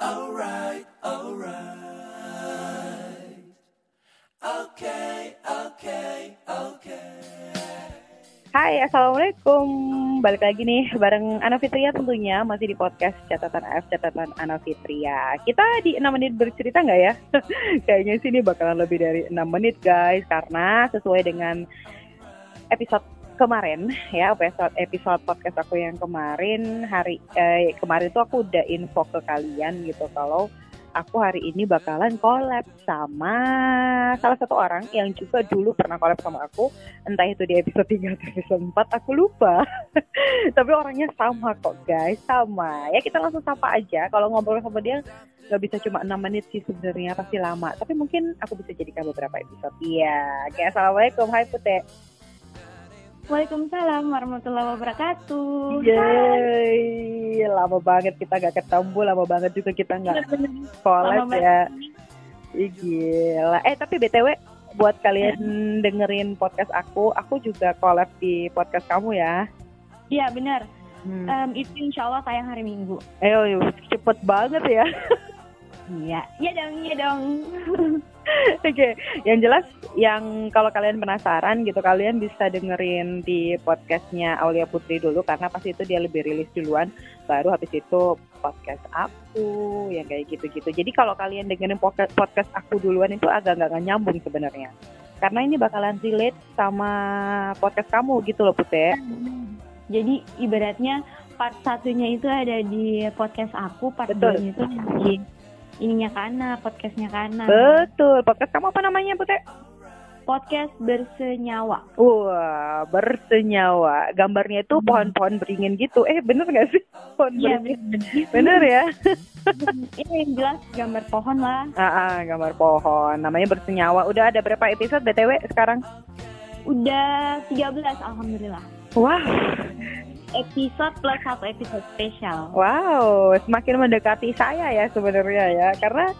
alright, alright, alright. Okay, okay, okay. Hai, Assalamualaikum. Balik lagi nih bareng Ana Fitria tentunya masih di podcast catatan AF catatan Ana Fitria. Kita di 6 menit bercerita nggak ya? Kayaknya sih ini bakalan lebih dari 6 menit guys karena sesuai dengan episode kemarin ya episode episode podcast aku yang kemarin hari eh, kemarin tuh aku udah info ke kalian gitu kalau aku hari ini bakalan collab sama salah satu orang yang juga dulu pernah collab sama aku. Entah itu di episode 3 atau episode 4 aku lupa. Tapi orangnya sama kok guys. Sama. Ya kita langsung sapa aja. Kalau ngobrol sama dia nggak bisa cuma 6 menit sih sebenarnya pasti lama. Tapi mungkin aku bisa jadikan beberapa episode. Iya oke assalamualaikum. Hai Pute Waalaikumsalam warahmatullahi wabarakatuh. Yeay, lama banget kita gak ketemu, lama banget juga kita nggak collab ya. Ih, gila. Eh tapi btw buat kalian dengerin podcast aku, aku juga collab di podcast kamu ya. Iya benar. Hmm. Em, itu insya Allah tayang hari Minggu. Eh, cepet banget ya. Iya. Iya dong, iya dong. Oke, yang jelas yang kalau kalian penasaran gitu kalian bisa dengerin di podcastnya Aulia Putri dulu karena pasti itu dia lebih rilis duluan baru habis itu podcast aku yang kayak gitu-gitu. Jadi kalau kalian dengerin podcast podcast aku duluan itu agak nggak nyambung sebenarnya. Karena ini bakalan relate sama podcast kamu gitu loh Putri. Jadi ibaratnya part satunya itu ada di podcast aku, part dua itu di ininya Kana, podcastnya Kana. Betul, podcast kamu apa namanya Putri? Podcast bersenyawa. Wah, bersenyawa. Gambarnya itu pohon-pohon beringin gitu. Eh, bener nggak sih? Pohon Iya beringin. benar. Bener ya? Ini yang jelas gambar pohon lah. Ah, ah, gambar pohon. Namanya bersenyawa. Udah ada berapa episode BTW sekarang? Udah 13 alhamdulillah. Wah, Episode plus satu episode spesial. wow, semakin mendekati saya ya sebenarnya ya. Karena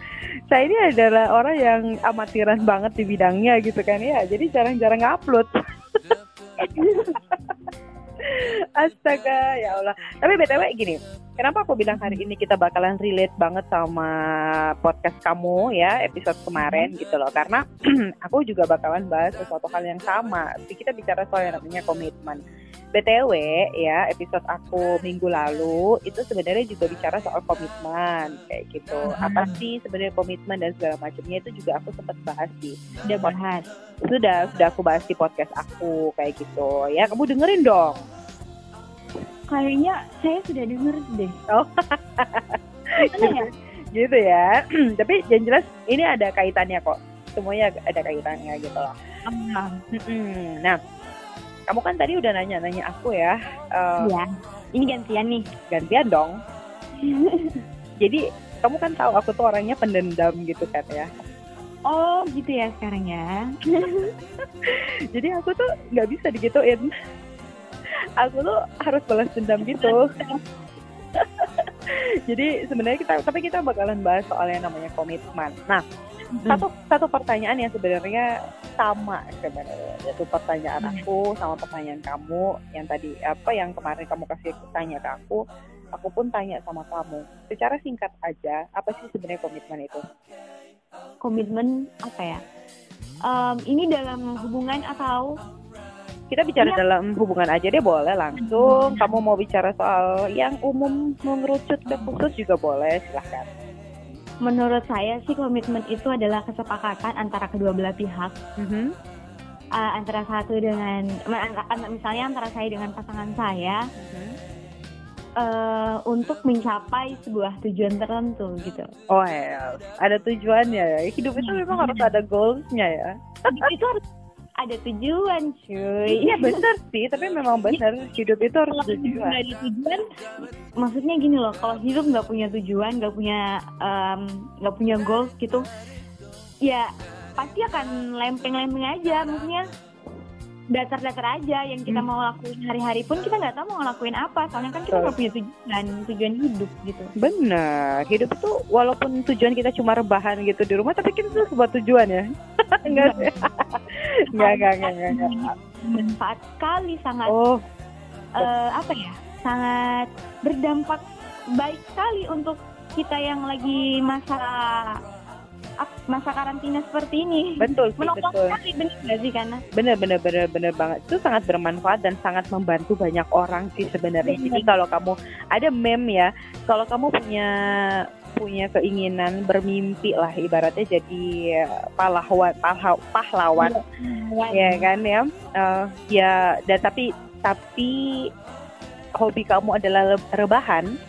saya ini adalah orang yang amatiran banget di bidangnya gitu kan ya. Jadi jarang-jarang upload. Astaga, ya Allah. Tapi BTW gini, kenapa aku bilang hari ini kita bakalan relate banget sama podcast kamu ya, episode kemarin gitu loh. Karena aku juga bakalan bahas sesuatu hal yang sama. Tapi kita bicara soal yang namanya komitmen. BTW ya, episode aku minggu lalu itu sebenarnya juga bicara soal komitmen kayak gitu. Apa sih sebenarnya komitmen dan segala macamnya itu juga aku sempat bahas di Udah bahas. sudah sudah aku bahas di podcast aku kayak gitu. Ya, kamu dengerin dong. Kayaknya saya sudah denger deh. Oh. Mana ya? gitu ya tapi yang jelas ini ada kaitannya kok semuanya ada kaitannya gitu loh Ah, Mm-mm. nah kamu kan tadi udah nanya-nanya aku ya Eh, Iya. Ini gantian nih. gantian dong jadi kamu kan tahu aku tuh orangnya pendendam gitu kan ya Oh gitu ya sekarang ya. jadi aku tuh nggak bisa digituin aku tuh harus balas dendam gitu. Jadi sebenarnya kita tapi kita bakalan bahas soal yang namanya komitmen. Nah satu satu pertanyaan yang sebenarnya sama sebenarnya. Yaitu pertanyaan Hmm. aku sama pertanyaan kamu. Yang tadi apa yang kemarin kamu kasih tanya ke aku aku pun tanya sama kamu. Secara singkat aja apa sih sebenarnya komitmen itu? Komitmen apa ya? Em, ini dalam hubungan atau kita bicara Iya. dalam hubungan aja deh boleh langsung kamu mau bicara soal yang umum mengerucut ke khusus juga boleh silahkan menurut saya sih komitmen itu adalah kesepakatan antara kedua belah pihak. Mhm. Eh, antara satu dengan misalnya antara saya dengan pasangan saya Mhm. eh, untuk mencapai sebuah tujuan tertentu gitu. oh ya ada tujuannya ya hidup itu memang harus ada goalsnya ya itu harus ada tujuan, cuy. iya benar sih. Tapi memang benar hidup itu harus kalau tujuan ada tujuan. maksudnya gini loh kalau hidup nggak punya tujuan nggak punya nggak punya goals gitu ya pasti akan lempeng-lempeng aja maksudnya datar-datar aja yang kita Hmm. mau lakuin hari-hari pun kita nggak tahu mau ngelakuin apa soalnya kan kita nggak punya tujuan tujuan hidup gitu Benar, hidup itu walaupun tujuan kita cuma rebahan gitu di rumah, tapi kita tuh sebuah tujuan ya. enggak sih? enggak, enggak, enggak, enggak, enggak. bermanfaat sekali sangat Oh, eh, apa ya sangat berdampak baik sekali untuk kita yang lagi masa masa karantina seperti ini. Betul sih, Menolong betul. sekali benar nggak sih karena Bener bener bener bener banget. Itu sangat bermanfaat dan sangat membantu banyak orang sih sebenarnya. Bener. Jadi kalau kamu ada meme ya, kalau kamu punya punya keinginan bermimpi lah ibaratnya jadi pahlawan pahlaw- pahlawan ya kan ya Eh, ya dan tapi tapi hobi kamu adalah rebahan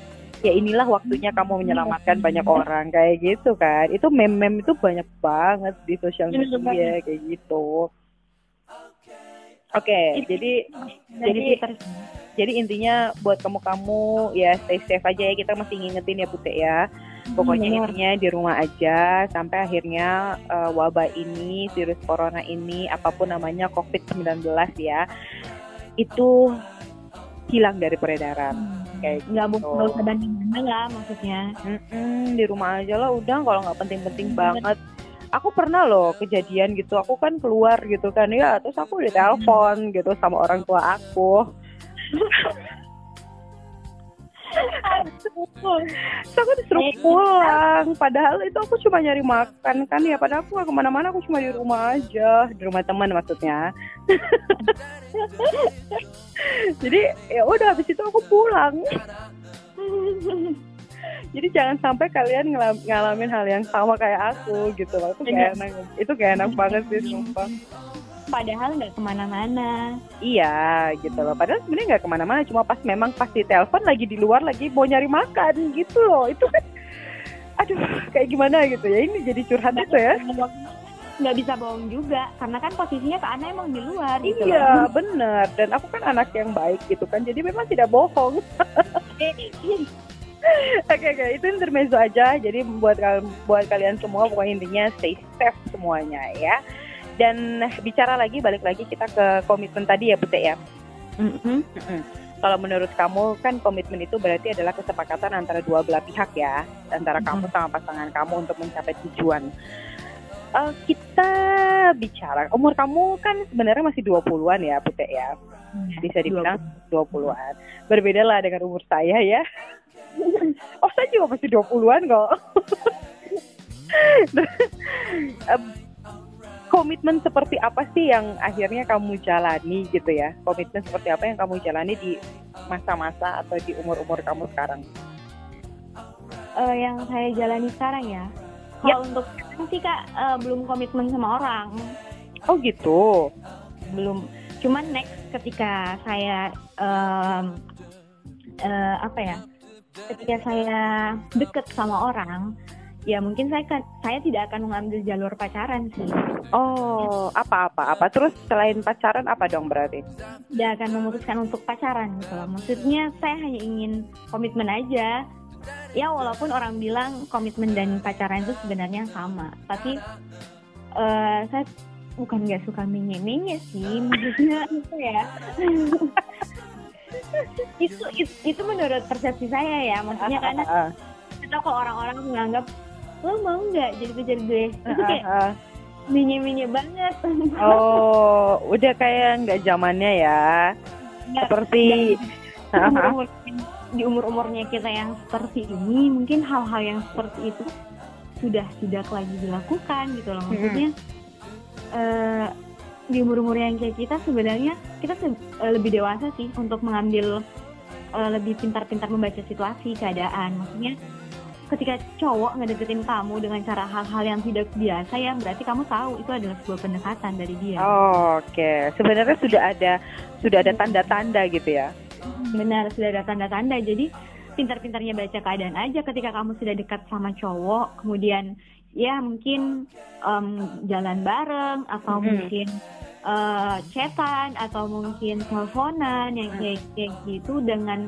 ya inilah waktunya kamu menyelamatkan banyak orang kayak gitu kan. Itu meme-meme itu banyak banget di sosial Bener media kayak gitu. Oke jadi jadi Jadi- jadi intinya buat kamu-kamu ya stay safe aja ya. Kita masih ngingetin ya Putih ya. Pokoknya Benar. intinya di rumah aja. Sampai akhirnya eh, wabah ini, virus corona ini, apa pun namanya COVID-19 ya, itu hilang dari peredaran. Kayak nggak gitu. nggak usah mana lah maksudnya. Mm-mm, di rumah aja lah udah kalau nggak penting-penting banget. Aku pernah loh kejadian gitu, aku kan keluar gitu kan ya, terus aku ditelepon gitu sama orang tua aku. Terus aku disuruh pulang, padahal itu aku cuma nyari makan kan ya, padahal aku gak ke mana-mana, aku cuma di rumah aja, di rumah teman maksudnya. Jadi ya udah habis itu aku pulang. Jadi jangan sampai kalian ngelam- ngalamin hal yang sama kayak aku gitu loh. Itu gak enak, itu gak enak banget sih sumpah. Padahal nggak ke mana-mana. Iya gitu loh. Padahal sebenarnya nggak ke mana-mana, cuma pas memang pas di telepon lagi di luar lagi mau nyari makan gitu loh. Itu kan, aduh kayak gimana gitu ya. Ini jadi curhat itu ya. nggak bisa bohong juga karena kan posisinya Kak Ana emang di luar gitu loh. Iya bener. Dan aku kan anak yang baik gitu kan. Jadi memang tidak bohong. Oke oke itu intermezzo aja. Jadi buat buat kalian semua pokoknya intinya stay safe semuanya ya. Dan bicara lagi balik lagi kita ke komitmen tadi ya Putih ya. Mm-mm. Kalau menurut kamu kan komitmen itu berarti adalah kesepakatan antara dua belah pihak ya, antara kamu sama pasangan kamu untuk mencapai tujuan. Eh, kita bicara, umur kamu kan sebenarnya masih 20-an ya, Putih ya. Bisa dibilang 20-an. Berbeda lah dengan umur saya ya. oh, saya juga masih 20-an kok. komitmen seperti apa sih yang akhirnya kamu jalani gitu ya? Komitmen seperti apa yang kamu jalani di masa-masa atau di umur-umur kamu sekarang? Eh, yang saya jalani sekarang ya. Kalau untuk sekarang sih kak eh, belum komitmen sama orang, Oh gitu. belum. Cuman next ketika saya em, eh, apa ya? Ketika saya deket sama orang, ya mungkin saya kan saya tidak akan mengambil jalur pacaran sih. Oh, apa-apa? Apa? Terus selain pacaran apa dong berarti? Tidak akan memutuskan untuk pacaran gitu loh. Maksudnya saya hanya ingin komitmen aja. Ya walaupun orang bilang komitmen dan pacaran itu sebenarnya sama, tapi eh, saya bukan nggak suka menye-menye sih, maksudnya apa ya? itu, itu itu menurut persepsi saya ya, maksudnya karena Ah, kita kalau orang-orang menganggap lo mau nggak jadi pacar gue, itu kayak ah, ah. menye-menye banget. Oh, udah kayak nggak zamannya ya. Nggak- Seperti di umur-umurnya kita yang seperti ini mungkin hal-hal yang seperti itu sudah tidak lagi dilakukan gitu loh maksudnya eh, di umur-umur yang kayak kita sebenarnya kita se- eh, lebih dewasa sih untuk mengambil eh, lebih pintar-pintar membaca situasi keadaan maksudnya ketika cowok ngedeketin kamu dengan cara hal-hal yang tidak biasa ya berarti kamu tahu itu adalah sebuah pendekatan dari dia Oh, Oke, sebenarnya sudah ada sudah ada tanda-tanda gitu ya. benar sudah ada tanda-tanda jadi pintar-pintarnya baca keadaan aja ketika kamu sudah dekat sama cowok kemudian ya mungkin em, jalan bareng atau Mhm. mungkin eh, chatan atau mungkin teleponan yang Mm. kayak kayak gitu dengan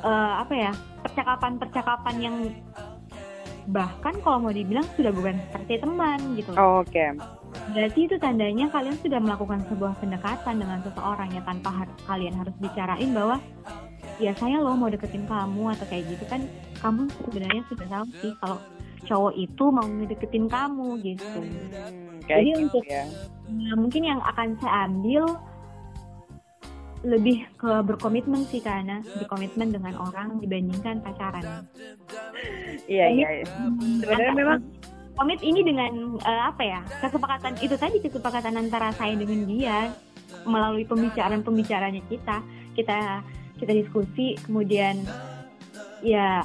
eh, apa ya percakapan-percakapan yang bahkan kalau mau dibilang sudah bukan seperti teman gitu Oh, Oke. Berarti itu tandanya kalian sudah melakukan sebuah pendekatan dengan seseorang ya tanpa har- kalian harus bicarain bahwa ya saya loh mau deketin kamu atau kayak gitu kan kamu sebenarnya sudah tahu sih kalau cowok itu mau ngedeketin kamu gitu. Hmm, Jadi gitu untuk- ya. Nah, mungkin yang akan saya ambil lebih ke berkomitmen sih karena berkomitmen dengan orang dibandingkan pacaran. Iya iya. iya. Sebenarnya memang komit ini dengan eh, apa ya kesepakatan itu tadi kesepakatan antara saya dengan dia melalui pembicaraan pembicaranya kita kita kita diskusi kemudian ya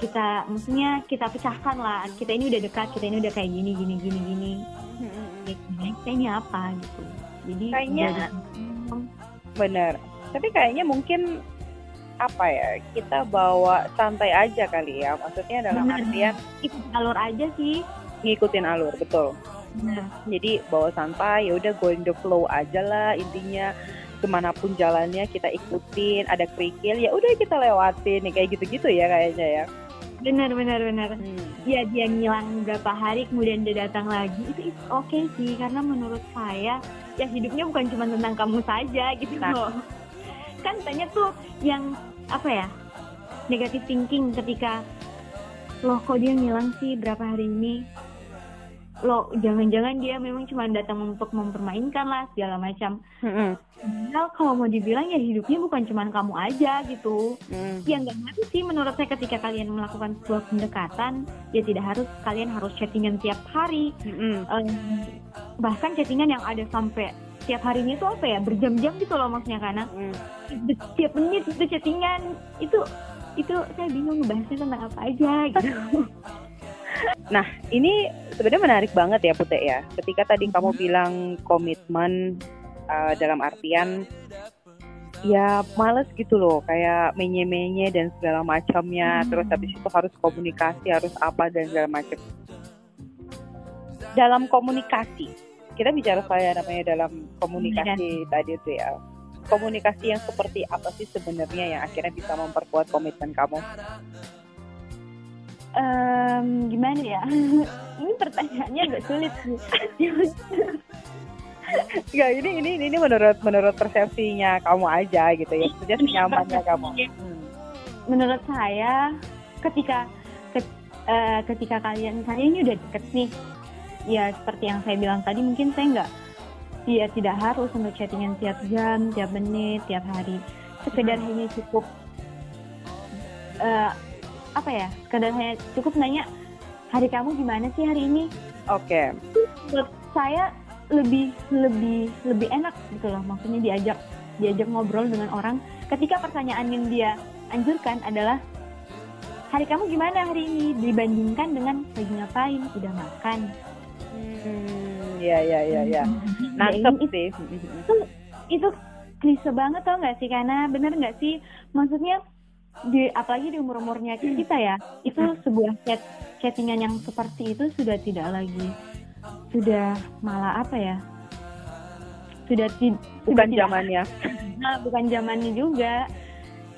kita maksudnya kita pecahkan lah kita ini udah dekat kita ini udah kayak gini gini gini gini ini apa gitu jadi Kayaknya- dari- benar. Tapi kayaknya mungkin apa ya kita bawa santai aja kali ya. Maksudnya dalam Benar. artian ikut alur aja sih ngikutin alur betul. Nah, Jadi bawa santai ya udah going the flow aja lah intinya ke mana pun jalannya kita ikutin ada kerikil ya udah kita lewatin ya, kayak gitu-gitu ya kayaknya ya. Benar benar benar Hmm. ya dia ngilang beberapa hari kemudian dia datang lagi itu it's okay sih karena menurut saya ya hidupnya bukan cuma tentang kamu saja gitu Nah. loh kan banyak tuh yang apa ya negatif thinking ketika loh kok dia ngilang sih berapa hari ini loh jangan-jangan dia memang cuma datang untuk mempermainkan lah segala macam Mm-mm. Padahal kalau mau dibilang ya hidupnya bukan cuma kamu aja gitu Mm. ya nggak ngaruh sih menurut saya ketika kalian melakukan sebuah pendekatan ya tidak harus kalian harus chattingan tiap hari Mm-mm. Em, bahkan chattingan yang ada sampai tiap harinya itu apa ya berjam-jam gitu loh maksudnya karena Mm. tiap menit itu chattingan itu itu saya bingung ngebahasnya tentang apa aja gitu Nah, ini sebenarnya menarik banget ya Pute ya. Ketika tadi kamu bilang komitmen uh, dalam artian ya males gitu loh, kayak menye-menye dan segala macamnya. Hmm. Terus habis itu harus komunikasi, harus apa dan segala macam. Dalam komunikasi, kita bicara soal yang namanya dalam komunikasi tadi itu ya. Komunikasi yang seperti apa sih sebenarnya yang akhirnya bisa memperkuat komitmen kamu? Em, gimana ya ini pertanyaannya agak sulit sih Enggak, ini ini ini menurut menurut persepsinya kamu aja gitu ya. Maksudnya senyamannya kamu. Hmm. menurut saya ketika ke- eh, ketika kalian misalnya ini udah deket nih ya seperti yang saya bilang tadi mungkin saya nggak ya tidak harus untuk chattingan tiap jam tiap menit tiap hari sekedar hanya cukup eh, apa ya sekedar hanya cukup nanya hari kamu gimana sih hari ini? Oke. menurut saya lebih lebih lebih enak gitu loh. Maksudnya diajak diajak ngobrol dengan orang. Ketika pertanyaan yang dia anjurkan adalah hari kamu gimana hari ini? Dibandingkan dengan lagi ngapain? Udah makan. Hmm, ya ya ya ya. Nangkep ini- sih. itu itu klise banget tau nggak sih karena bener nggak sih? Maksudnya di apalagi di umur umurnya kita ya itu sebuah chat chattingan yang seperti itu sudah tidak lagi sudah malah apa ya sudah ti- sudah Bukan tidak zamannya. Nah, bukan zamannya juga.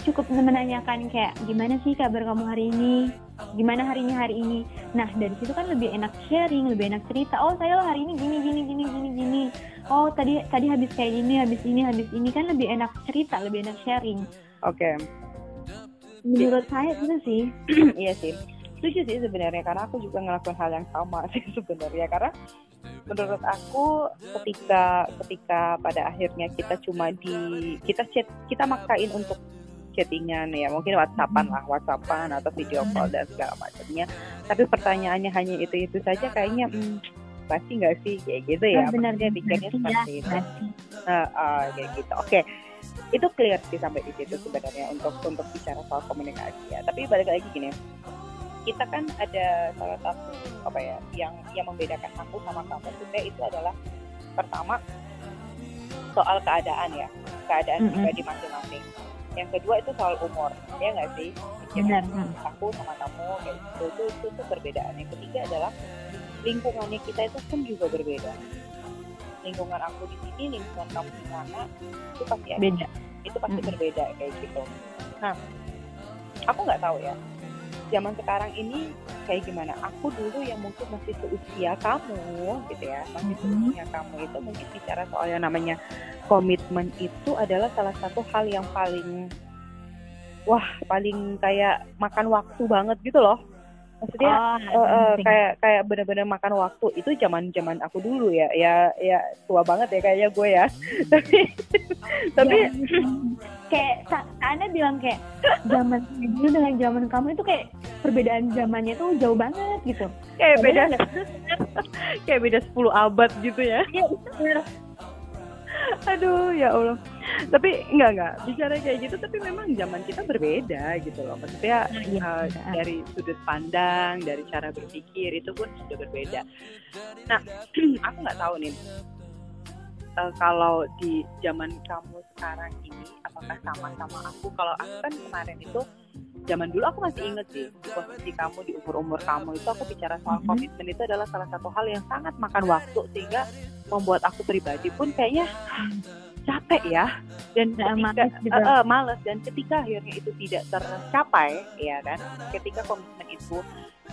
Cukup menanyakan kayak gimana sih kabar kamu hari ini? Gimana harinya hari ini? Nah, dari situ kan lebih enak sharing, lebih enak cerita. Oh, saya loh hari ini gini gini gini gini gini. Oh, tadi tadi habis kayak gini, habis ini, habis ini kan lebih enak cerita, lebih enak sharing. Oke. Menurut saya itu sih. iya sih. Setuju sih sebenarnya karena aku juga ngelakuin hal yang sama sih sebenarnya karena menurut aku ketika ketika pada akhirnya kita cuma di kita chat kita maksain untuk chattingan ya mungkin whatsappan lah whatsappan atau video call dan segala macamnya tapi pertanyaannya hanya itu itu saja kayaknya hmm, pasti nggak sih kayak gitu ya benar Maksudnya pikirnya ya, seperti itu. Ah, ah, kayak gitu. Oke, itu clear sih sampai di situ sebenarnya untuk untuk bicara soal komunikasi ya. Tapi balik lagi gini, kita kan ada salah satu apa ya yang yang membedakan aku sama kamu juga itu adalah pertama soal keadaan ya, keadaan Mm-mm. pribadi masing-masing. Yang kedua itu soal umur, ya nggak sih? Benar. Aku sama kamu kayak gitu itu, itu, itu perbedaan. Yang ketiga adalah lingkungannya kita itu pun juga berbeda. Lingkungan aku di sini, lingkungan kamu di sana, itu pasti ada Beda. itu pasti Mm. berbeda kayak gitu. Nah, aku nggak tahu ya. Zaman sekarang ini kayak gimana? Aku dulu yang mungkin masih seusia kamu, gitu ya, masih seusia kamu itu mungkin bicara soal yang namanya komitmen itu adalah salah satu hal yang paling, wah paling kayak makan waktu banget gitu loh maksudnya Oh, eh, penting. kayak kayak bener-bener makan waktu. Itu zaman zaman aku dulu ya. Ya ya tua banget ya kayaknya gue ya. Tapi tapi Ya, kayak Ana bilang kayak zaman dulu dengan zaman kamu itu kayak perbedaan zamannya tuh jauh banget gitu. kayak beda. kayak beda 10 abad gitu ya. Iya, aduh ya Allah tapi enggak enggak bicara kayak gitu tapi memang zaman kita berbeda gitu loh. Maksudnya Nah, iya, eh, benar. dari sudut pandang dari cara berpikir itu pun sudah berbeda. Nah aku nggak tahu nih. Eh, kalau di zaman kamu sekarang ini apakah sama sama aku? Kalau aku kan kemarin itu zaman dulu aku masih inget sih posisi kamu di umur umur kamu itu aku bicara soal Mhm. komitmen itu adalah salah satu hal yang sangat makan waktu sehingga membuat aku pribadi pun kayaknya capek ya. Dan Nah, ketika males gitu. eh, eh, males dan ketika akhirnya itu tidak tercapai ya kan? Ketika komitmen itu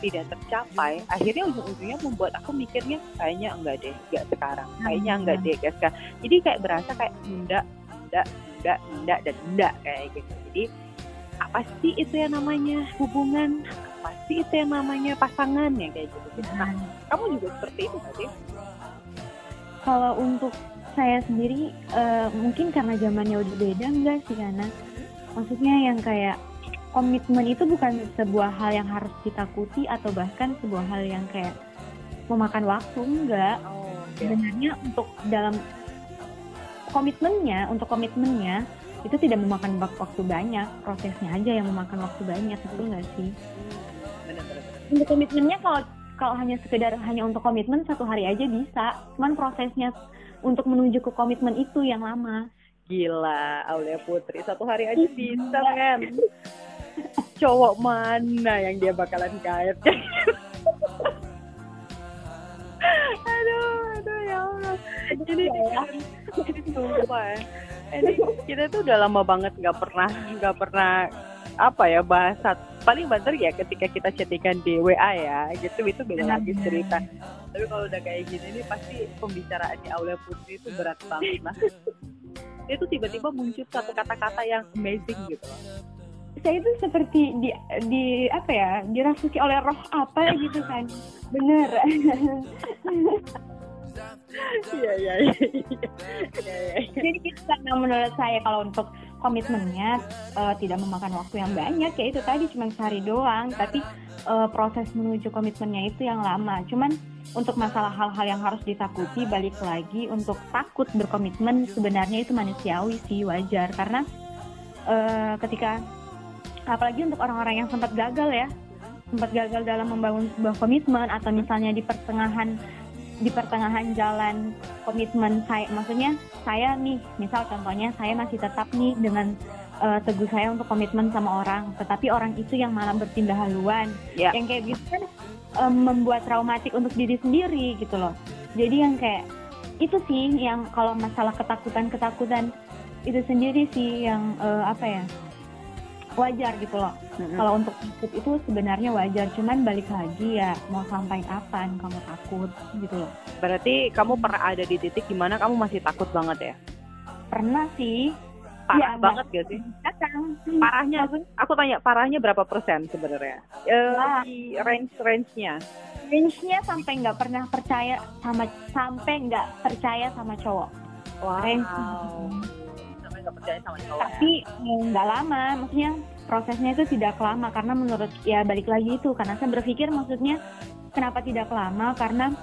tidak tercapai akhirnya ujung-ujungnya membuat aku mikirnya kayaknya enggak deh enggak sekarang. Kayaknya enggak deh enggak sekarang. Jadi kayak berasa kayak nunda nunda nunda nunda dan nunda kayak gitu. Jadi apa sih itu yang namanya hubungan? Apa sih itu yang namanya pasangan? Yang kayak gitu. Nah. kamu juga seperti itu nggak sih? Kalau untuk saya sendiri eh, mungkin karena zamannya udah beda enggak sih karena maksudnya yang kayak komitmen itu bukan sebuah hal yang harus ditakuti atau bahkan sebuah hal yang kayak memakan waktu enggak. Oh sebenarnya untuk dalam komitmennya untuk komitmennya itu tidak memakan wak- waktu banyak. Prosesnya aja yang memakan waktu banyak itu enggak sih? Benar-benar untuk komitmennya kalau kalau hanya sekedar hanya untuk komitmen satu hari aja bisa. Cuman prosesnya untuk menuju ke komitmen itu yang lama Gila, Aulia Putri satu hari aja bisa kan? Cowok mana yang dia bakalan kait? aduh, aduh ya Allah. Ini ini sumpah ya. Ini kita tuh udah lama banget nggak pernah nggak pernah apa ya bahasa paling banter ya ketika kita chattingan di WA ya gitu itu beda lagi cerita. Tapi kalau udah kayak gini nih pasti pembicaraan di Aulia Putri itu berat banget lah. Dia tuh tiba-tiba muncul satu kata-kata yang amazing gitu. Saya itu seperti di di apa ya dirasuki oleh roh apa gitu kan. Bener. Iya iya iya. Iya iya jadi itu karena menurut saya kalau untuk komitmennya eh, tidak memakan waktu yang banyak ya itu tadi cuma sehari doang. Tapi eh, proses menuju komitmennya itu yang lama. Cuman untuk masalah hal-hal yang harus ditakuti balik lagi untuk takut berkomitmen sebenarnya itu manusiawi sih wajar. Karena eh, ketika apalagi untuk orang-orang yang sempat gagal ya sempat gagal dalam membangun sebuah komitmen atau misalnya di pertengahan di pertengahan jalan komitmen saya. Maksudnya saya nih misal contohnya saya masih tetap nih dengan eh, teguh saya untuk komitmen sama orang. Tetapi orang itu yang malah berpindah haluan. Ya. yang kayak gitu kan em, membuat traumatik untuk diri sendiri gitu loh. Jadi yang kayak itu sih yang kalau masalah ketakutan ketakutan itu sendiri sih yang eh, apa ya wajar gitu loh. Mm-mm. kalau untuk takut itu sebenarnya wajar cuman balik lagi ya mau sampai kapan kamu takut gitu loh. Berarti kamu pernah ada di titik di mana kamu masih takut banget ya? Pernah sih. Parah Iya, banget gak sih? Datang parahnya aku tanya parahnya berapa persen sebenarnya? Wah. di range range nya range-nya sampai nggak pernah percaya sama sampai nggak percaya sama cowok. Wow. Range. Nggak percaya sama cowok. Tapi eh, nggak lama maksudnya prosesnya itu tidak lama karena menurut ya balik lagi itu karena saya berpikir maksudnya kenapa tidak lama karena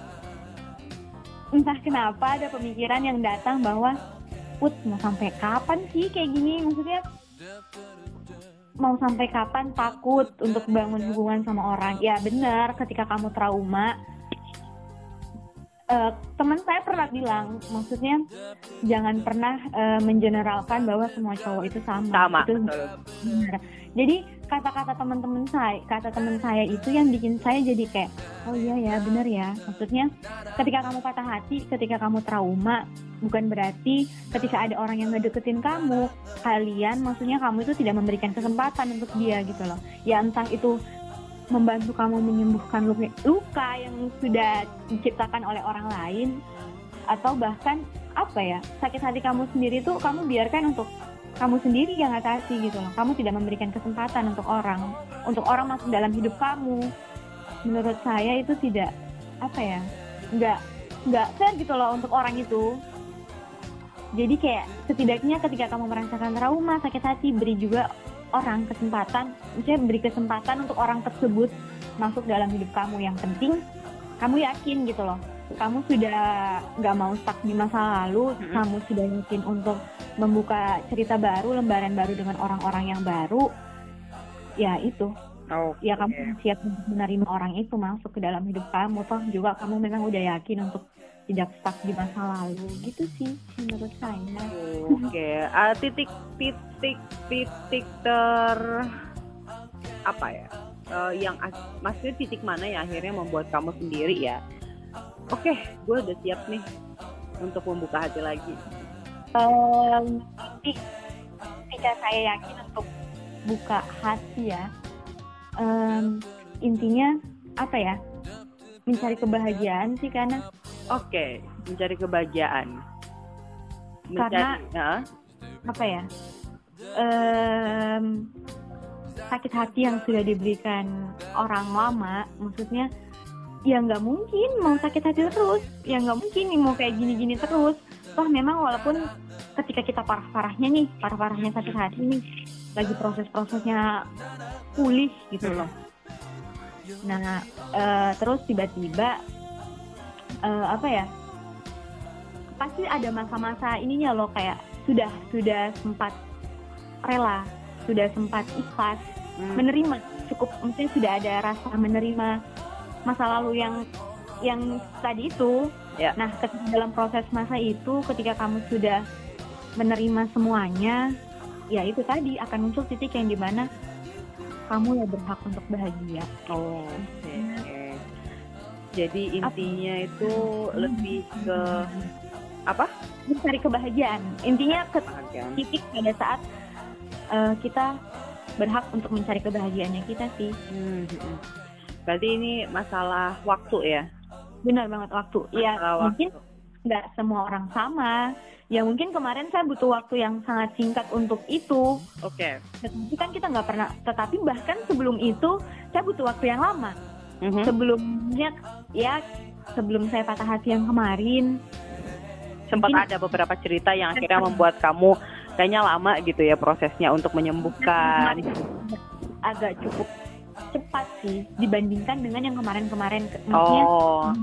entah kenapa ada pemikiran yang datang bahwa put mau sampai kapan sih kayak gini? Maksudnya mau sampai kapan takut untuk bangun hubungan sama orang? Ya benar ketika kamu trauma eh, teman saya pernah bilang maksudnya jangan pernah eh, mengeneralkan bahwa semua cowok itu sama. Sama itu betul. benar. Jadi kata-kata teman-teman saya kata teman saya itu yang bikin saya jadi kayak oh iya ya benar ya. Maksudnya ketika kamu patah hati ketika kamu trauma bukan berarti ketika ada orang yang ngedeketin kamu kalian maksudnya kamu itu tidak memberikan kesempatan untuk dia gitu loh. Ya entah itu membantu kamu menyembuhkan luka, yang sudah diciptakan oleh orang lain atau bahkan apa ya sakit hati kamu sendiri tuh kamu biarkan untuk kamu sendiri yang atasi gitu loh. Kamu tidak memberikan kesempatan untuk orang untuk orang masuk dalam hidup kamu. Menurut saya itu tidak apa ya nggak nggak fair gitu loh untuk orang itu. Jadi kayak setidaknya ketika kamu merasakan trauma sakit hati beri juga orang kesempatan misalnya beri kesempatan untuk orang tersebut masuk dalam hidup kamu. Yang penting kamu yakin gitu loh. Kamu sudah nggak mau stuck di masa lalu. Mm-mm. kamu sudah yakin untuk membuka cerita baru lembaran baru dengan orang-orang yang baru. Ya itu. Oh, ya kamu siap untuk menerima orang itu masuk ke dalam hidup kamu. Toh juga kamu memang udah yakin untuk tidak stuck di masa lalu gitu sih menurut saya Oke, Ah, titik titik titik ter apa ya? Eh, yang maksudnya titik mana yang akhirnya membuat kamu sendiri ya? Oke, gue udah siap nih untuk membuka hati lagi. Tapi ketika saya yakin untuk buka hati ya em, intinya apa ya mencari kebahagiaan sih karena Oke, mencari kebahagiaan. Karena- Mencari, Hah? apa ya em, sakit hati yang sudah diberikan orang lama maksudnya ya nggak mungkin mau sakit hati terus ya nggak mungkin nih mau kayak gini-gini terus toh memang walaupun ketika kita parah-parahnya nih parah-parahnya sakit hati nih lagi proses-prosesnya pulih gitu loh nah eh, terus tiba-tiba eh, apa ya pasti ada masa-masa ininya loh kayak sudah sudah sempat rela sudah sempat ikhlas Hmm. menerima cukup mungkin sudah ada rasa menerima masa lalu yang yang tadi itu Ya. nah ketika dalam proses masa itu ketika kamu sudah menerima semuanya ya itu tadi akan muncul titik yang di mana kamu ya berhak untuk bahagia Oh, Oke. Jadi intinya itu lebih ke apa? mencari kebahagiaan intinya ke Kebahagiaan. titik pada saat eh, kita berhak untuk mencari kebahagiaannya kita sih Hmm, hmm. Berarti ini masalah waktu ya? benar banget waktu ya Masalah mungkin nggak semua orang sama ya mungkin kemarin saya butuh waktu yang sangat singkat untuk itu Oke. tetapi kan kita nggak pernah tetapi bahkan sebelum itu saya butuh waktu yang lama Mhm. sebelumnya ya sebelum saya patah hati yang kemarin Sempat mungkin- ada beberapa cerita yang akhirnya membuat kamu kayaknya lama gitu ya prosesnya untuk menyembuhkan. agak cukup cepat sih dibandingkan dengan yang kemarin-kemarin maksudnya Oh.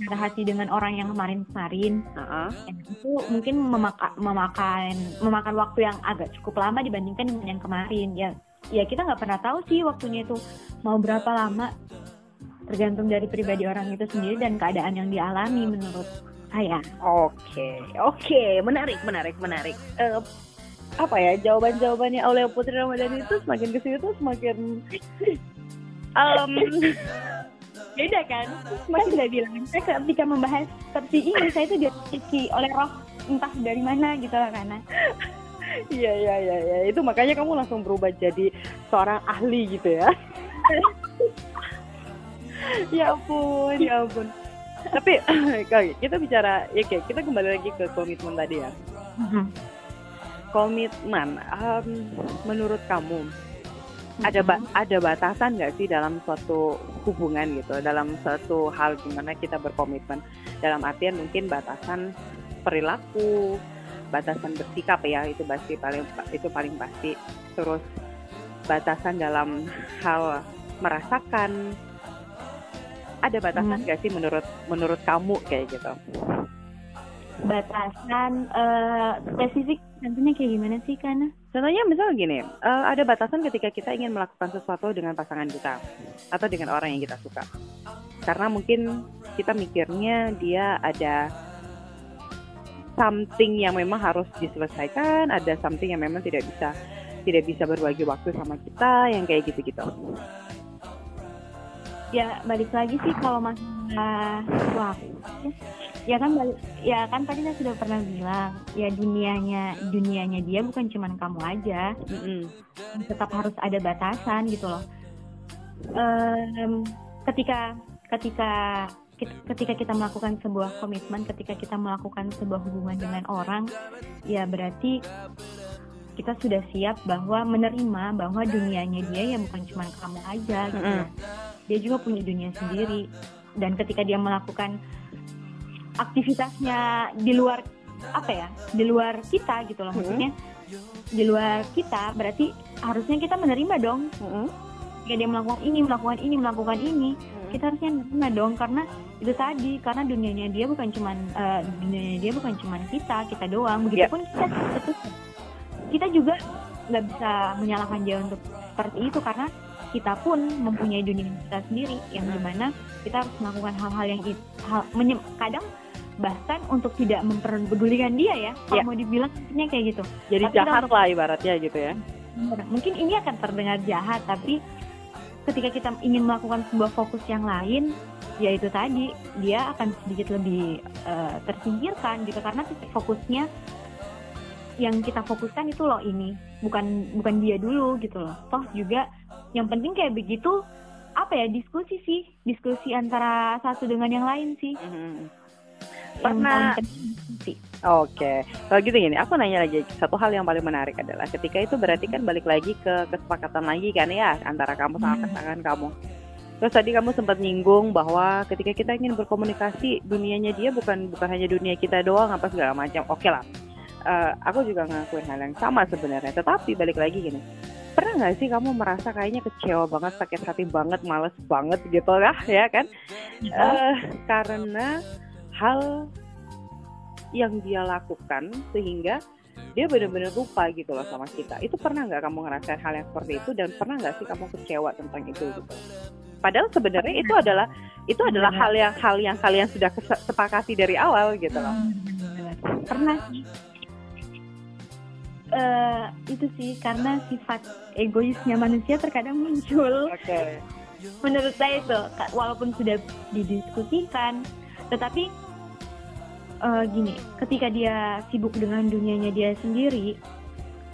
patah hati dengan orang yang kemarin-kemarin. Ya, itu mungkin memaka- memakan memakan waktu yang agak cukup lama dibandingkan dengan yang kemarin ya ya kita nggak pernah tahu sih waktunya itu mau berapa lama tergantung dari pribadi orang itu sendiri dan keadaan yang dialami menurut saya Oke, oke, menarik, menarik, menarik. Eh, apa ya jawaban-jawabannya oleh Putri Ramadhani itu semakin ke sini tuh semakin um, beda kan saya sudah bilang saya ketika membahas seperti ini saya itu direzeki oleh roh entah dari mana gitu lah karena iya iya iya iya. itu makanya kamu langsung berubah jadi seorang ahli gitu ya. ya ampun, ya ampun. Tapi kita bicara ya oke, kita kembali lagi ke komitmen tadi ya. Komitmen, em, menurut kamu ada ba- ada batasan nggak sih dalam suatu hubungan gitu dalam suatu hal gimana kita berkomitmen dalam artian mungkin batasan perilaku batasan bersikap ya itu pasti paling itu paling pasti terus batasan dalam hal merasakan ada batasan Hmm. nggak sih menurut menurut kamu kayak gitu batasan eh, spesifik tentunya kayak gimana sih karena Contohnya misalnya gini, eh, ada batasan ketika kita ingin melakukan sesuatu dengan pasangan kita atau dengan orang yang kita suka. Karena mungkin kita mikirnya dia ada something yang memang harus diselesaikan, ada something yang memang tidak bisa tidak bisa berbagi waktu sama kita, yang kayak gitu-gitu. Ya balik lagi sih kalau masalah waktu. Ya kan balik, ya kan tadi saya sudah pernah bilang ya dunianya dunianya dia bukan cuman kamu aja. Mm-mm. tetap harus ada batasan gitu loh. Em, ketika ketika ketika kita melakukan sebuah komitmen ketika kita melakukan sebuah hubungan dengan orang ya berarti kita sudah siap bahwa menerima bahwa dunianya dia ya bukan cuma kamu aja gitu loh. dia juga punya dunia sendiri dan ketika dia melakukan aktivitasnya di luar apa ya di luar kita gitu loh Mm-mm. maksudnya di luar kita berarti harusnya kita menerima dong Mm-mm. ketika dia melakukan ini melakukan ini melakukan ini Mm. kita harusnya menerima dong karena itu tadi karena dunianya dia bukan cuman eh, dunianya dia bukan cuman kita kita doang begitupun kita itu kita juga nggak bisa menyalahkan dia untuk seperti itu karena kita pun mempunyai dunia kita sendiri yang Hmm. di mana kita harus melakukan hal-hal yang it- hal, kadang bahkan untuk tidak memperdulikan dia ya kalau Ya. mau dibilang kayak gitu Jadi Tapi jahat untuk- lah ibaratnya gitu ya. Mungkin ini akan terdengar jahat tapi ketika kita ingin melakukan sebuah fokus yang lain ya itu tadi dia akan sedikit lebih eh, tersingkirkan gitu karena fokusnya yang kita fokuskan itu loh ini bukan bukan dia dulu gitu loh toh juga yang penting kayak begitu apa ya diskusi sih diskusi antara satu dengan yang lain sih Mhm. Yang Pernah-. Oke, kalau gitu gini, aku nanya lagi satu hal yang paling menarik adalah ketika itu berarti kan balik lagi ke kesepakatan lagi kan ya antara kamu sama Hmm. pasangan kamu. Terus tadi kamu sempat nyinggung bahwa ketika kita ingin berkomunikasi, dunianya dia bukan bukan hanya dunia kita doang apa segala macam. Oke lah, Eh, aku juga ngelakuin hal yang sama sebenarnya. Tetapi balik lagi gini, pernah nggak sih kamu merasa kayaknya kecewa banget, sakit hati banget, males banget gitu lah ya kan? Eh, karena hal yang dia lakukan sehingga dia benar-benar lupa gitu loh sama kita. Itu pernah nggak kamu ngerasain hal yang seperti itu dan pernah nggak sih kamu kecewa tentang itu gitu? Padahal sebenarnya itu adalah itu adalah hal yang hal yang kalian sudah sepakati dari awal gitu loh. pernah sih Eh, itu sih karena sifat egoisnya manusia terkadang muncul Oke. menurut saya itu walaupun sudah didiskusikan tetapi eh, gini ketika dia sibuk dengan dunianya dia sendiri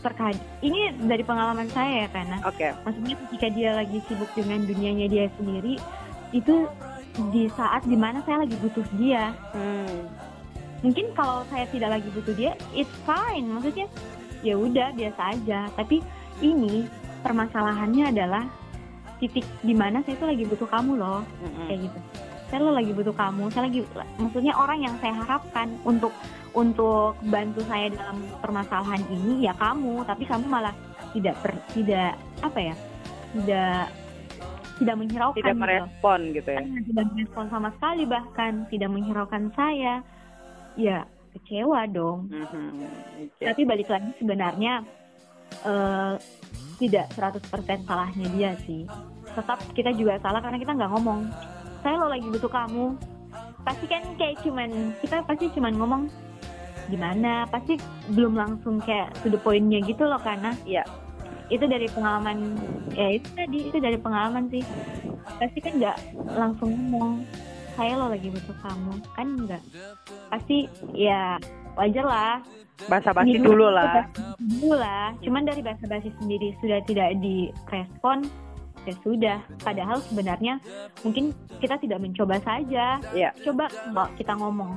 terkadang ini dari pengalaman saya ya karena Oke. maksudnya ketika dia lagi sibuk dengan dunianya dia sendiri itu di saat di mana saya lagi butuh dia Hmm. mungkin kalau saya tidak lagi butuh dia it's fine maksudnya ya udah biasa aja tapi ini permasalahannya adalah titik di mana saya tuh lagi butuh kamu loh Mm-mm. kayak gitu saya lo lagi butuh kamu saya lagi maksudnya orang yang saya harapkan untuk untuk bantu saya dalam permasalahan ini ya kamu tapi kamu malah tidak per- tidak apa ya tidak tidak menghiraukan Tidak gitu. merespon gitu ya. Ah, tidak merespon sama sekali bahkan tidak menghiraukan saya ya kecewa dong. Mhm. Oke. tapi balik lagi sebenarnya eh, tidak 100% salahnya dia sih. Tetap kita juga salah karena kita nggak ngomong. Saya lo lagi butuh kamu. Pasti kan kayak cuman kita pasti cuman ngomong gimana? Pasti belum langsung kayak to the point-nya gitu loh karena Iya. itu dari pengalaman ya itu tadi itu dari pengalaman sih. Pasti kan nggak langsung ngomong saya lo lagi butuh kamu. Kan enggak pasti ya wajar lah. Basa-basi Ini dulu lah. dulu lah. Cuman dari bahasa basi sendiri sudah tidak direspon ya sudah. Padahal sebenarnya mungkin kita tidak mencoba saja. Iya. coba kalau kita ngomong.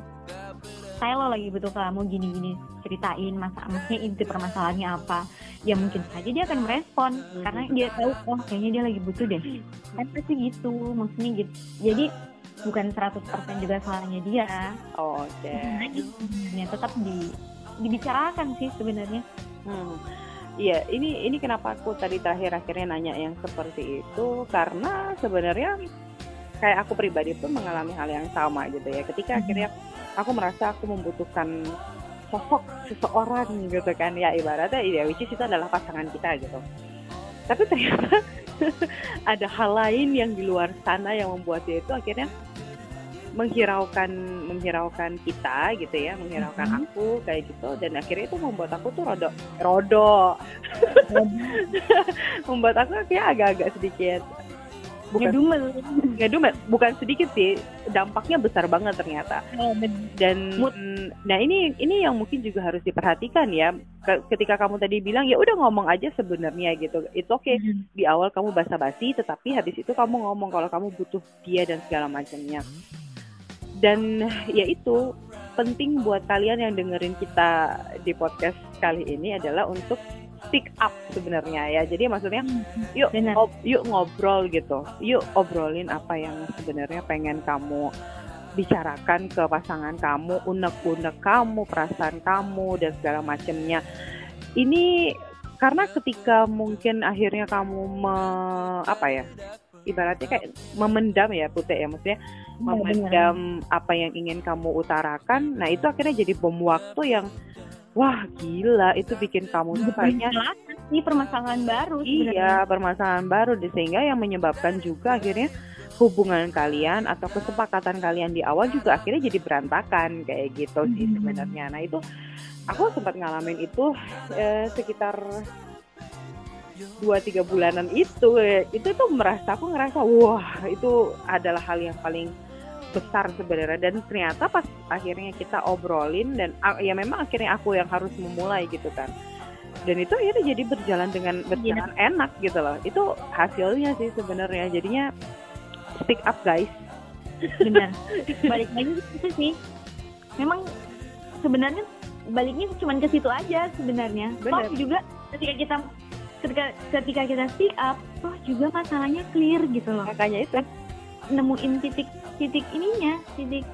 Saya lo lagi butuh kamu gini-gini. Ceritain masa maksudnya inti permasalahannya apa. Ya mungkin saja dia akan merespon. Karena dia tahu oh kayaknya dia lagi butuh deh. Kan pasti gitu maksudnya gitu. Jadi bukan 100% juga salahnya dia Oh, Oke. sebenarnya tetap di dibicarakan sih sebenarnya Hmm. Iya, ini ini kenapa aku tadi terakhir akhirnya nanya yang seperti itu karena sebenarnya kayak aku pribadi pun mengalami hal yang sama gitu ya. Ketika Mhm. akhirnya aku merasa aku membutuhkan sosok seseorang gitu kan ya ibaratnya ya which is itu adalah pasangan kita gitu. Tapi ternyata ada hal lain yang di luar sana yang membuat dia itu akhirnya menghiraukan menghiraukan kita gitu ya, menghiraukan Mhm. aku kayak gitu. Dan akhirnya itu membuat aku tuh rodok rodok membuat aku kayak agak-agak sedikit bukan ngedumel. Ngedumel. Bukan sedikit sih dampaknya besar banget ternyata. Dan Mood. nah ini ini yang mungkin juga harus diperhatikan ya. Ke- ketika kamu tadi bilang ya udah ngomong aja sebenarnya gitu. Itu oke Mhm. di awal kamu basa-basi tetapi habis itu kamu ngomong kalau kamu butuh dia dan segala macamnya dan ya itu penting buat kalian yang dengerin kita di podcast kali ini adalah untuk speak up sebenarnya ya. Jadi maksudnya yuk ngob- yuk ngobrol gitu. Yuk obrolin apa yang sebenarnya pengen kamu bicarakan ke pasangan kamu, unek-unek kamu, perasaan kamu dan segala macamnya. Ini karena ketika mungkin akhirnya kamu me- apa ya? Ibaratnya kayak memendam ya Putih ya maksudnya Iya, memendam apa yang ingin kamu utarakan. Nah, itu akhirnya jadi bom waktu yang wah gila itu bikin kamu tuh kayaknya ini permasalahan baru. Iya, permasalahan baru sehingga yang menyebabkan juga akhirnya hubungan kalian atau kesepakatan kalian di awal juga akhirnya jadi berantakan kayak gitu sih Hmm. sebenarnya. Nah, itu aku sempat ngalamin itu eh, sekitar dua tiga bulanan itu itu tuh merasa aku ngerasa wah itu adalah hal yang paling besar sebenarnya. Dan ternyata pas akhirnya kita obrolin dan ah, ya memang akhirnya aku yang harus memulai gitu kan. Dan itu akhirnya jadi berjalan dengan berjalan enak gitu loh. Itu hasilnya sih sebenarnya. Jadinya speak up guys. Benar. Balik lagi ke situ sih. Memang sebenarnya baliknya cuma ke situ aja sebenarnya. Benar. toh juga ketika kita ketika ketika kita speak up toh juga masalahnya clear gitu loh. Makanya itu. Nemuin titik titik ininya titik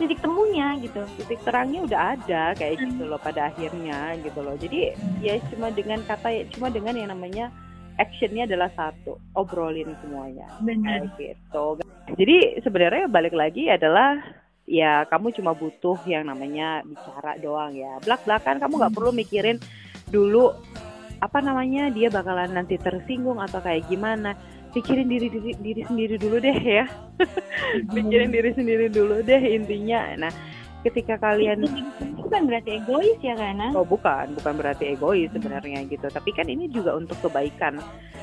titik temunya gitu. Titik terangnya udah ada kayak gitu loh pada akhirnya gitu loh. Jadi ya cuma dengan kata cuma dengan yang namanya actionnya adalah satu obrolin semuanya. Benar. Kayak gitu. Jadi sebenarnya balik lagi adalah ya kamu cuma butuh yang namanya bicara doang ya. Belak belakan kamu nggak perlu mikirin dulu apa namanya dia bakalan nanti tersinggung atau kayak gimana. Pikirin diri diri, diri sendiri dulu deh ya. Pikirin diri sendiri dulu deh intinya. Nah ketika kalian bukan berarti egois ya karena Oh bukan, bukan berarti egois sebenarnya gitu. Tapi kan ini juga untuk kebaikan,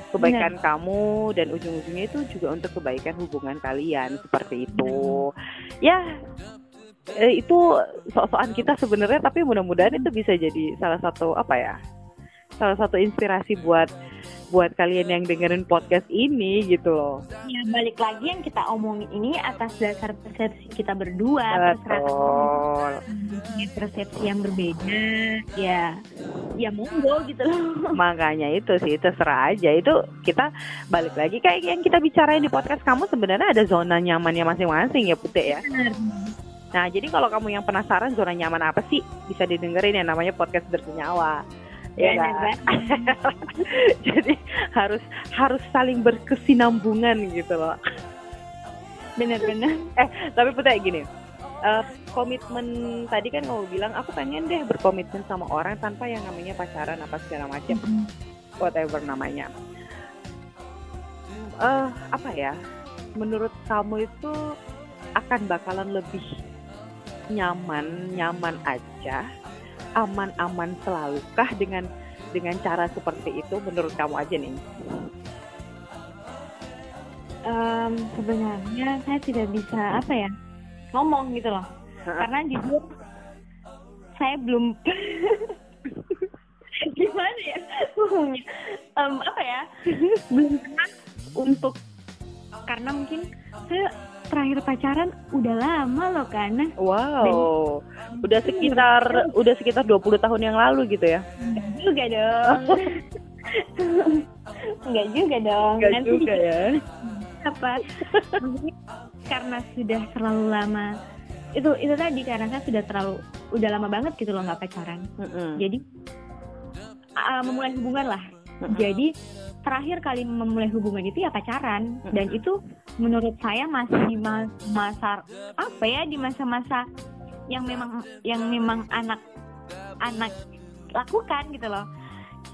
kebaikan kamu dan ujung-ujungnya itu juga untuk kebaikan hubungan kalian. Seperti itu. Ya, eh, itu sok-sokan kita sebenarnya, tapi mudah-mudahan itu bisa jadi salah satu apa ya? Salah satu inspirasi buat buat kalian yang dengerin podcast ini gitu loh. ya balik lagi yang kita omongin ini atas dasar persepsi kita berdua Betul. persepsi yang berbeda ya ya monggo gitu loh Makanya itu sih terserah aja itu kita balik lagi kayak yang kita bicarain di podcast kamu sebenarnya ada zona nyamannya masing-masing ya Putih ya. Nah jadi kalau kamu yang penasaran zona nyaman apa sih bisa didengerin yang namanya podcast bersenyawa. Ya Benar kan? jadi harus harus saling berkesinambungan gitu loh. bener-bener Tapi Putih gini. eh, komitmen tadi kan kamu bilang aku pengen deh berkomitmen sama orang tanpa yang namanya pacaran apa segala macam whatever namanya. eh apa ya? Menurut kamu itu akan bakalan lebih nyaman, nyaman aja, aman-aman selawukah dengan dengan cara seperti itu menurut kamu aja nih? Em, sebenarnya saya tidak bisa apa ya ngomong gitu loh. Karena jujur saya belum gimana ya? Em, apa ya? Belum pernah untuk karena mungkin saya terakhir pacaran udah lama loh karena Wow, udah sekitar udah sekitar 20 tahun yang lalu gitu ya? enggak juga dong enggak juga dong Nanti ya? apa karena sudah terlalu lama itu itu tadi karena saya sudah terlalu udah lama banget gitu loh nggak pacaran Mm-mm. jadi uh, memulai hubungan lah Mm-mm. jadi terakhir kali memulai hubungan itu ya pacaran Mm-mm. dan itu menurut saya masih di ma- masa apa ya di masa-masa yang memang yang memang anak anak lakukan gitu loh.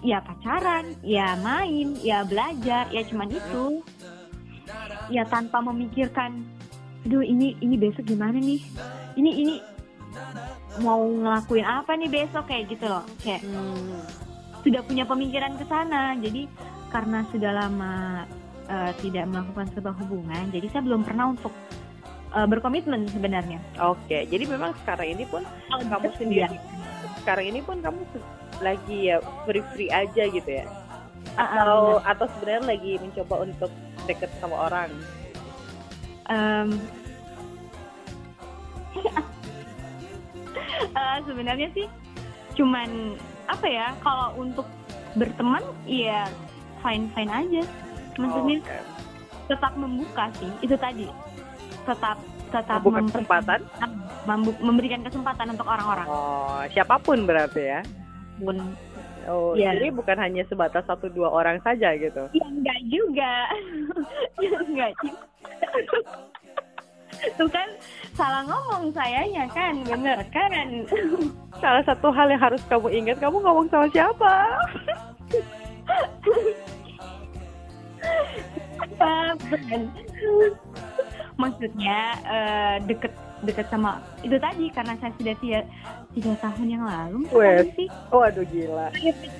Ya pacaran ya main ya belajar ya cuman itu. Ya tanpa memikirkan aduh ini ini besok gimana nih? Ini ini mau ngelakuin apa nih besok? Kayak gitu loh kayak Hmm. sudah punya pemikiran ke sana. Jadi karena sudah lama eh, tidak melakukan sebuah hubungan jadi saya belum pernah untuk eh, berkomitmen sebenarnya Oke, jadi memang sekarang ini pun kamu sendiri, sekarang ini pun kamu lagi ya free free aja gitu ya? Ah, Atau atau sebenarnya lagi mencoba untuk deket sama orang? Em, eh, sebenarnya sih cuman apa ya kalau untuk berteman ya fine fine aja maksudnya Oke. tetap membuka sih itu tadi tetap tetap Membuka kesempatan? memberikan kesempatan untuk orang-orang Oh, siapa pun berarti ya. pun Oh, Iya. jadi bukan hanya sebatas satu dua orang saja gitu. ya enggak juga ya enggak juga tuh kan salah ngomong sayanya kan bener kan Salah satu hal yang harus kamu ingat, kamu ngomong sama siapa? Bukan. maksudnya eh, deket deket sama itu tadi karena saya sudah tiga, tiga tahun yang lalu Wes. sih Waduh gila.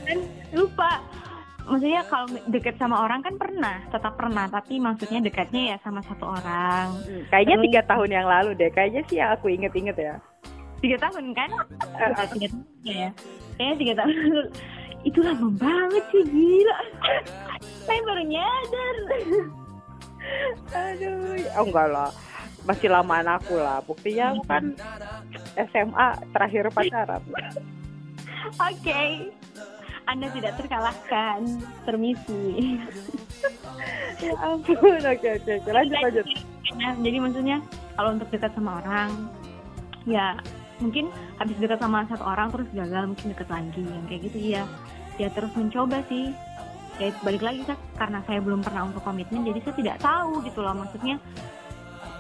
kan lupa maksudnya kalau deket sama orang kan pernah tetap pernah tapi maksudnya dekatnya ya sama satu orang Hmm, kayaknya tiga tahun yang lalu deh. Kayaknya sih aku inget-inget ya. tiga tahun kan Eh, Bukan tiga tahun ya kayaknya tiga tahun lalu itu lama banget sih gila saya baru nyadar Aduh, oh enggak lah. Masih lamaan aku lah. Buktinya aku kan SMA terakhir pacaran. oke anda tidak terkalahkan permisi ya ampun, oke oke. Lanjut lanjut. Nah, jadi maksudnya kalau untuk dekat sama orang ya mungkin habis dekat sama satu orang terus gagal mungkin dekat lagi yang kayak gitu ya ya terus mencoba sih ya balik lagi kan karena saya belum pernah untuk komitmen jadi saya tidak tahu gitu loh maksudnya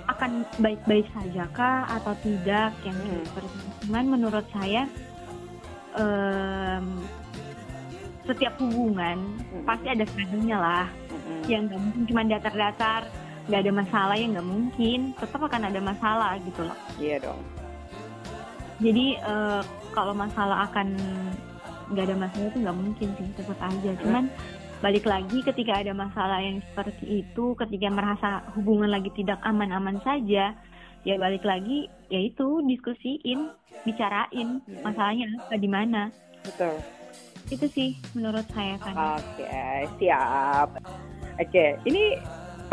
akan baik-baik saja kah atau tidak yang Hmm. seperti cuman menurut saya em, setiap hubungan Hmm. pasti ada struggle-nya lah Mm-mm. yang nggak mungkin cuma datar-datar nggak ada masalah yang nggak mungkin tetap akan ada masalah gitu loh Iya dong. Jadi eh, kalau masalah akan nggak ada masalah itu nggak mungkin sih tetap aja. Cuman balik lagi ketika ada masalah yang seperti itu ketika merasa hubungan lagi tidak aman-aman saja ya balik lagi yaitu diskusiin bicarain masalahnya apa di mana. Betul. itu sih menurut saya kan Oke, siap. Oke, ini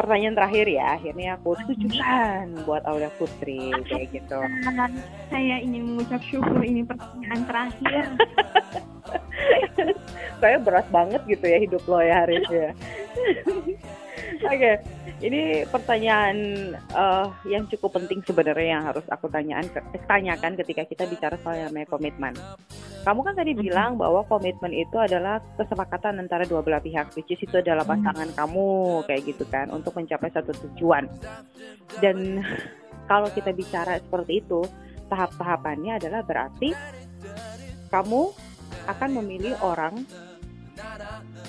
pertanyaan terakhir ya. Akhirnya aku tujukan buat Aulia Putri kayak gitu. saya ingin mengucap syukur ini pertanyaan terakhir Kayak berat banget gitu ya hidup lo ya Haris ya. Oke, ini pertanyaan eh, yang cukup penting sebenarnya yang harus aku tanyaan, eh, tanyakan ketika kita bicara soal yang namanya komitmen. Kamu kan tadi bilang bahwa komitmen itu adalah kesepakatan antara dua belah pihak, which is itu adalah pasangan kamu kayak gitu kan untuk mencapai satu tujuan. Dan kalau kita bicara seperti itu, tahap-tahapannya adalah berarti kamu akan memilih orang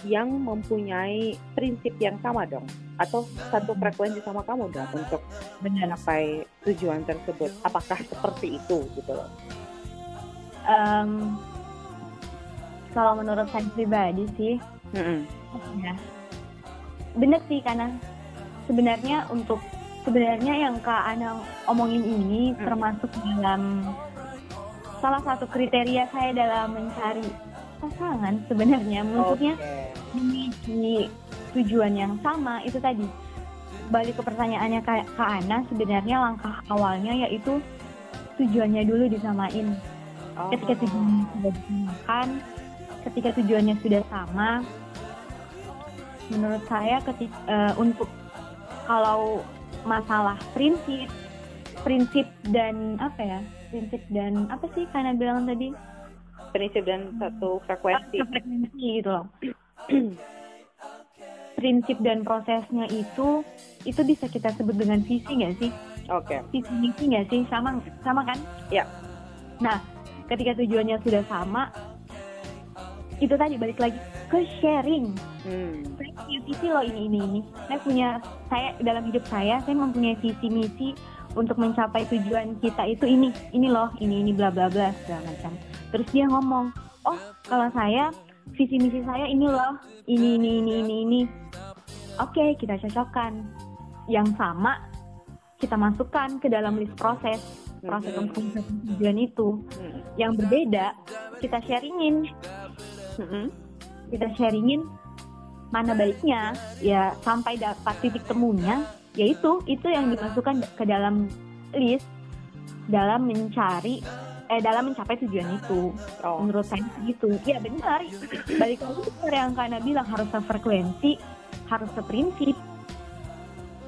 yang mempunyai prinsip yang sama dong atau satu frekuensi sama kamu dong untuk mencapai tujuan tersebut apakah seperti itu gitu loh Em, kalau menurut saya pribadi sih Mm-mm. ya bener sih karena sebenarnya untuk sebenarnya yang kak Ana omongin ini Hmm. termasuk dalam salah satu kriteria saya dalam mencari pasangan sebenarnya. Maksudnya memiliki tujuan yang sama itu tadi. Balik ke pertanyaannya kak, kak Ana sebenarnya langkah awalnya yaitu tujuannya dulu disamain. Oh. ketika tujuannya sudah disamakan ketika tujuannya sudah sama menurut saya ketika untuk kalau masalah prinsip prinsip dan apa ya prinsip dan apa sih karena bilang tadi prinsip dan satu frekuensi. Frekuensi gitu loh. Prinsip dan prosesnya itu itu bisa kita sebut dengan visi nggak sih? Oke. Visi misi nggak sih? Sama sama kan? Ya. nah ketika tujuannya sudah sama itu tadi balik lagi ke sharing. Hmm. saya punya visi loh ini ini ini. Saya punya saya dalam hidup saya saya mempunyai visi misi untuk mencapai tujuan kita itu ini ini loh ini ini bla bla bla segala macam terus dia ngomong oh kalau saya visi misi saya ini loh ini ini ini ini ini. Oke kita cocokkan. Yang sama kita masukkan ke dalam list proses proses untuk tujuan itu. Hmm. yang berbeda kita sharingin. Kita sharingin mana baiknya ya sampai dapat titik temunya yaitu itu yang dimasukkan ke dalam list dalam mencari eh dalam mencapai tujuan itu. Oh. Menurut saya gitu. Ya benar. Balik lagi benar yang Kana bilang harus sefrekuensi, harus seprinsip.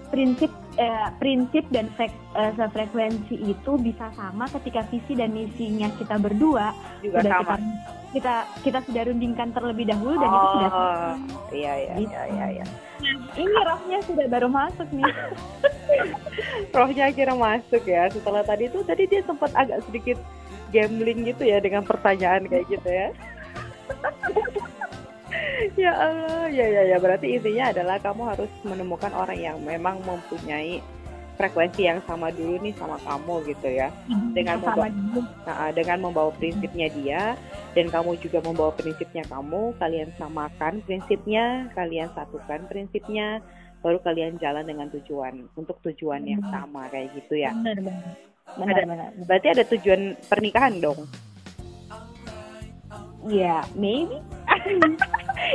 Prinsip eh, prinsip dan frek, eh, sefrekuensi itu bisa sama ketika visi dan misinya kita berdua Juga sudah sama. kita kita kita sudah rundingkan terlebih dahulu dan itu sudah Oh, iya iya Gitu. iya iya. iya. ini rohnya sudah baru masuk nih Rohnya akhirnya masuk ya. Setelah tadi itu tadi dia sempat agak sedikit gambling gitu ya dengan pertanyaan kayak gitu ya. ya Allah, ya ya ya berarti intinya adalah kamu harus menemukan orang yang memang mempunyai frekuensi yang sama dulu nih sama kamu gitu ya. Dengan sama Nah, dengan membawa prinsipnya dia dan kamu juga membawa prinsipnya kamu, kalian samakan prinsipnya, kalian satukan prinsipnya, baru kalian jalan dengan tujuan untuk tujuan yang Hmm. sama kayak gitu ya. benar benar benar Ada- benar Berarti ada tujuan pernikahan dong. ya maybe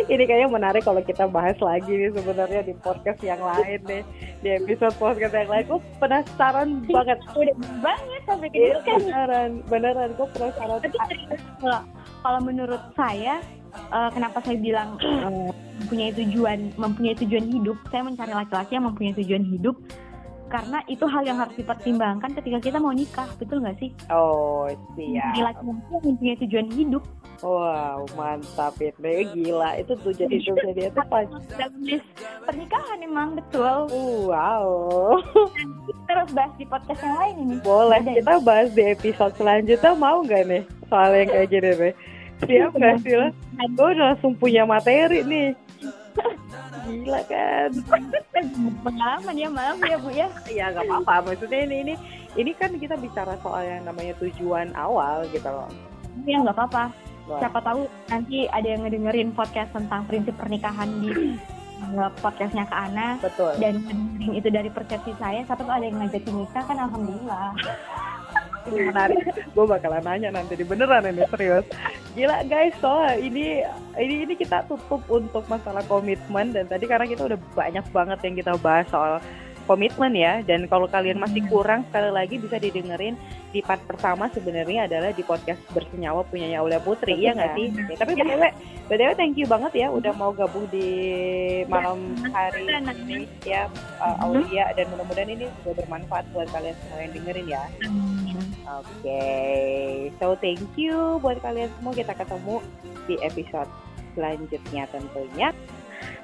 Ini kayaknya menarik kalau kita bahas lagi nih sebenarnya di podcast yang lain nih, di episode podcast yang lain. Gue penasaran banget. udah banget sampai ke Iya, situ kan beneran, beneran. Gue penasaran. tapi kalau kalau menurut saya eh, kenapa saya bilang eh, mempunyai tujuan mempunyai tujuan hidup saya mencari laki-laki yang mempunyai tujuan hidup karena itu hal yang harus dipertimbangkan ketika kita mau nikah betul nggak sih Oh, siap. laki-laki yang mempunyai tujuan hidup Wow, mantap itu. Gila, itu tujuan hidupnya dia tuh pas. pernikahan emang betul Wow. harus bahas di podcast yang lain ini Boleh, Ada ya? kita bahas di episode selanjutnya mau nggak nih? Soal yang kayak gini nih. Siap nggak sih lo? Gue udah langsung punya materi nih. Gila kan? pengalaman ya maaf ya bu ya Ya nggak apa-apa. Maksudnya ini ini ini kan kita bicara soal yang namanya tujuan awal gitu loh. ya nggak apa-apa Wah. siapa tahu nanti ada yang ngedengerin podcast tentang prinsip pernikahan di uh, podcastnya ke Ana Betul. dan itu dari persepsi saya siapa tahu ada yang ngajakin nikah kan alhamdulillah menarik. Gue bakalan nanya nanti di beneran ini serius. Gila guys, soal ini ini ini kita tutup untuk masalah komitmen dan tadi karena kita udah banyak banget yang kita bahas soal komitmen ya. Dan kalau kalian masih kurang sekali lagi bisa didengerin di part pertama sebenarnya adalah di podcast bersenyawa punyanya Aulia Putri Betul, ya nggak ya. sih Ya, tapi btw btw thank you banget ya udah mau gabung di malam hari ini ya uh, Aulia. Dan mudah-mudahan ini juga bermanfaat buat kalian semua yang dengerin ya. Oke, so thank you buat kalian semua. Kita ketemu di episode selanjutnya tentunya.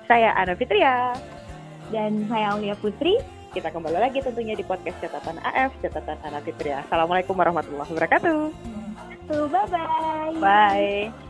Saya Ana Fitria. dan saya Aulia Putri Kita kembali lagi tentunya di podcast catatan AF, catatan Ana Fitria. Assalamualaikum warahmatullahi wabarakatuh. tuh bye bye Bye.